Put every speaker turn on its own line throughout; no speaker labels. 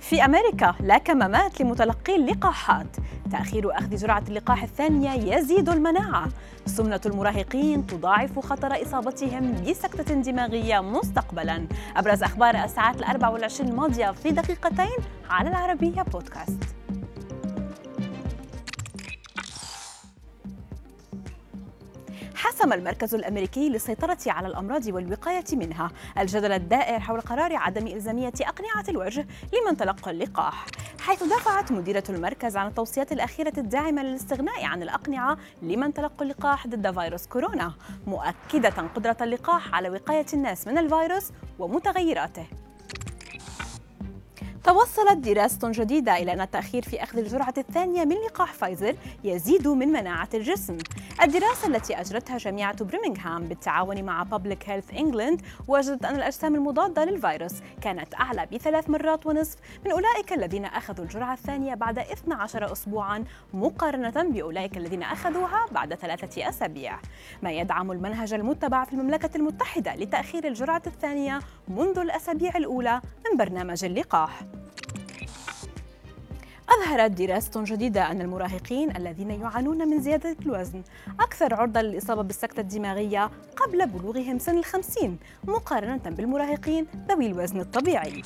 في أمريكا لا كمامات لمتلقي اللقاحات. تأخير أخذ جرعة اللقاح الثانية يزيد المناعة. سمنة المراهقين تضاعف خطر إصابتهم بسكتة دماغية مستقبلا. أبرز أخبار الساعات الأربع والعشرين الماضية في دقيقتين على العربية بودكاست. حسم المركز الأمريكي للسيطرة على الأمراض والوقاية منها. الجدل الدائر حول قرار عدم إلزامية أقنعة الوجه لمن تلقى اللقاح. حيث دافعت مديرة المركز عن التوصيات الأخيرة الداعمة للاستغناء عن الأقنعة لمن تلقوا اللقاح ضد فيروس كورونا مؤكدة قدرة اللقاح على وقاية الناس من الفيروس ومتغيراته. توصلت دراسة جديدة إلى أن التأخير في أخذ الجرعة الثانية من لقاح فايزر يزيد من مناعة الجسم. الدراسة التي أجرتها جامعة برمنغهام بالتعاون مع Public Health England وجدت أن الأجسام المضادة للفيروس كانت أعلى بثلاث مرات ونصف من أولئك الذين أخذوا الجرعة الثانية بعد 12 أسبوعا مقارنة بأولئك الذين أخذوها بعد ثلاثة أسابيع. ما يدعم المنهج المتبع في المملكة المتحدة لتأخير الجرعة الثانية منذ الأسابيع الأولى من برنامج اللقاح. أظهرت دراسة جديدة أن المراهقين الذين يعانون من زيادة الوزن أكثر عرضة للإصابة بالسكتة الدماغية قبل بلوغهم سن الخمسين مقارنة بالمراهقين ذوي الوزن الطبيعي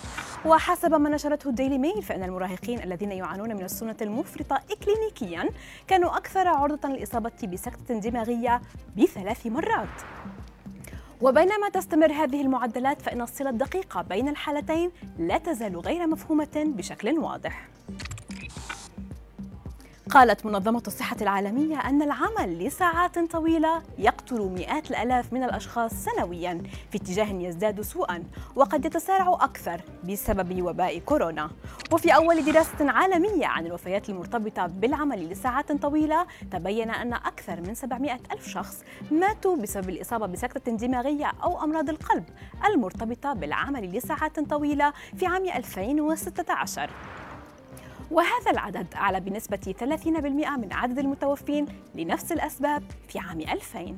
وحسب ما نشرته الديلي ميل فإن المراهقين الذين يعانون من السنة المفرطة إكلينيكيا كانوا أكثر عرضة للإصابة بسكتة دماغية بثلاث مرات وبينما تستمر هذه المعدلات فإن الصلة الدقيقة بين الحالتين لا تزال غير مفهومة بشكل واضح. قالت منظمة الصحة العالمية أن العمل لساعات طويلة يقتل مئات الآلاف من الأشخاص سنويا في اتجاه يزداد سوءا وقد يتسارع أكثر بسبب وباء كورونا. وفي أول دراسة عالمية عن الوفيات المرتبطة بالعمل لساعات طويلة تبين أن أكثر من 700 ألف شخص ماتوا بسبب الإصابة بسكتة دماغية أو أمراض القلب المرتبطة بالعمل لساعات طويلة في عام 2016 وهذا العدد أعلى بنسبة 30% من عدد المتوفين لنفس الأسباب في عام 2000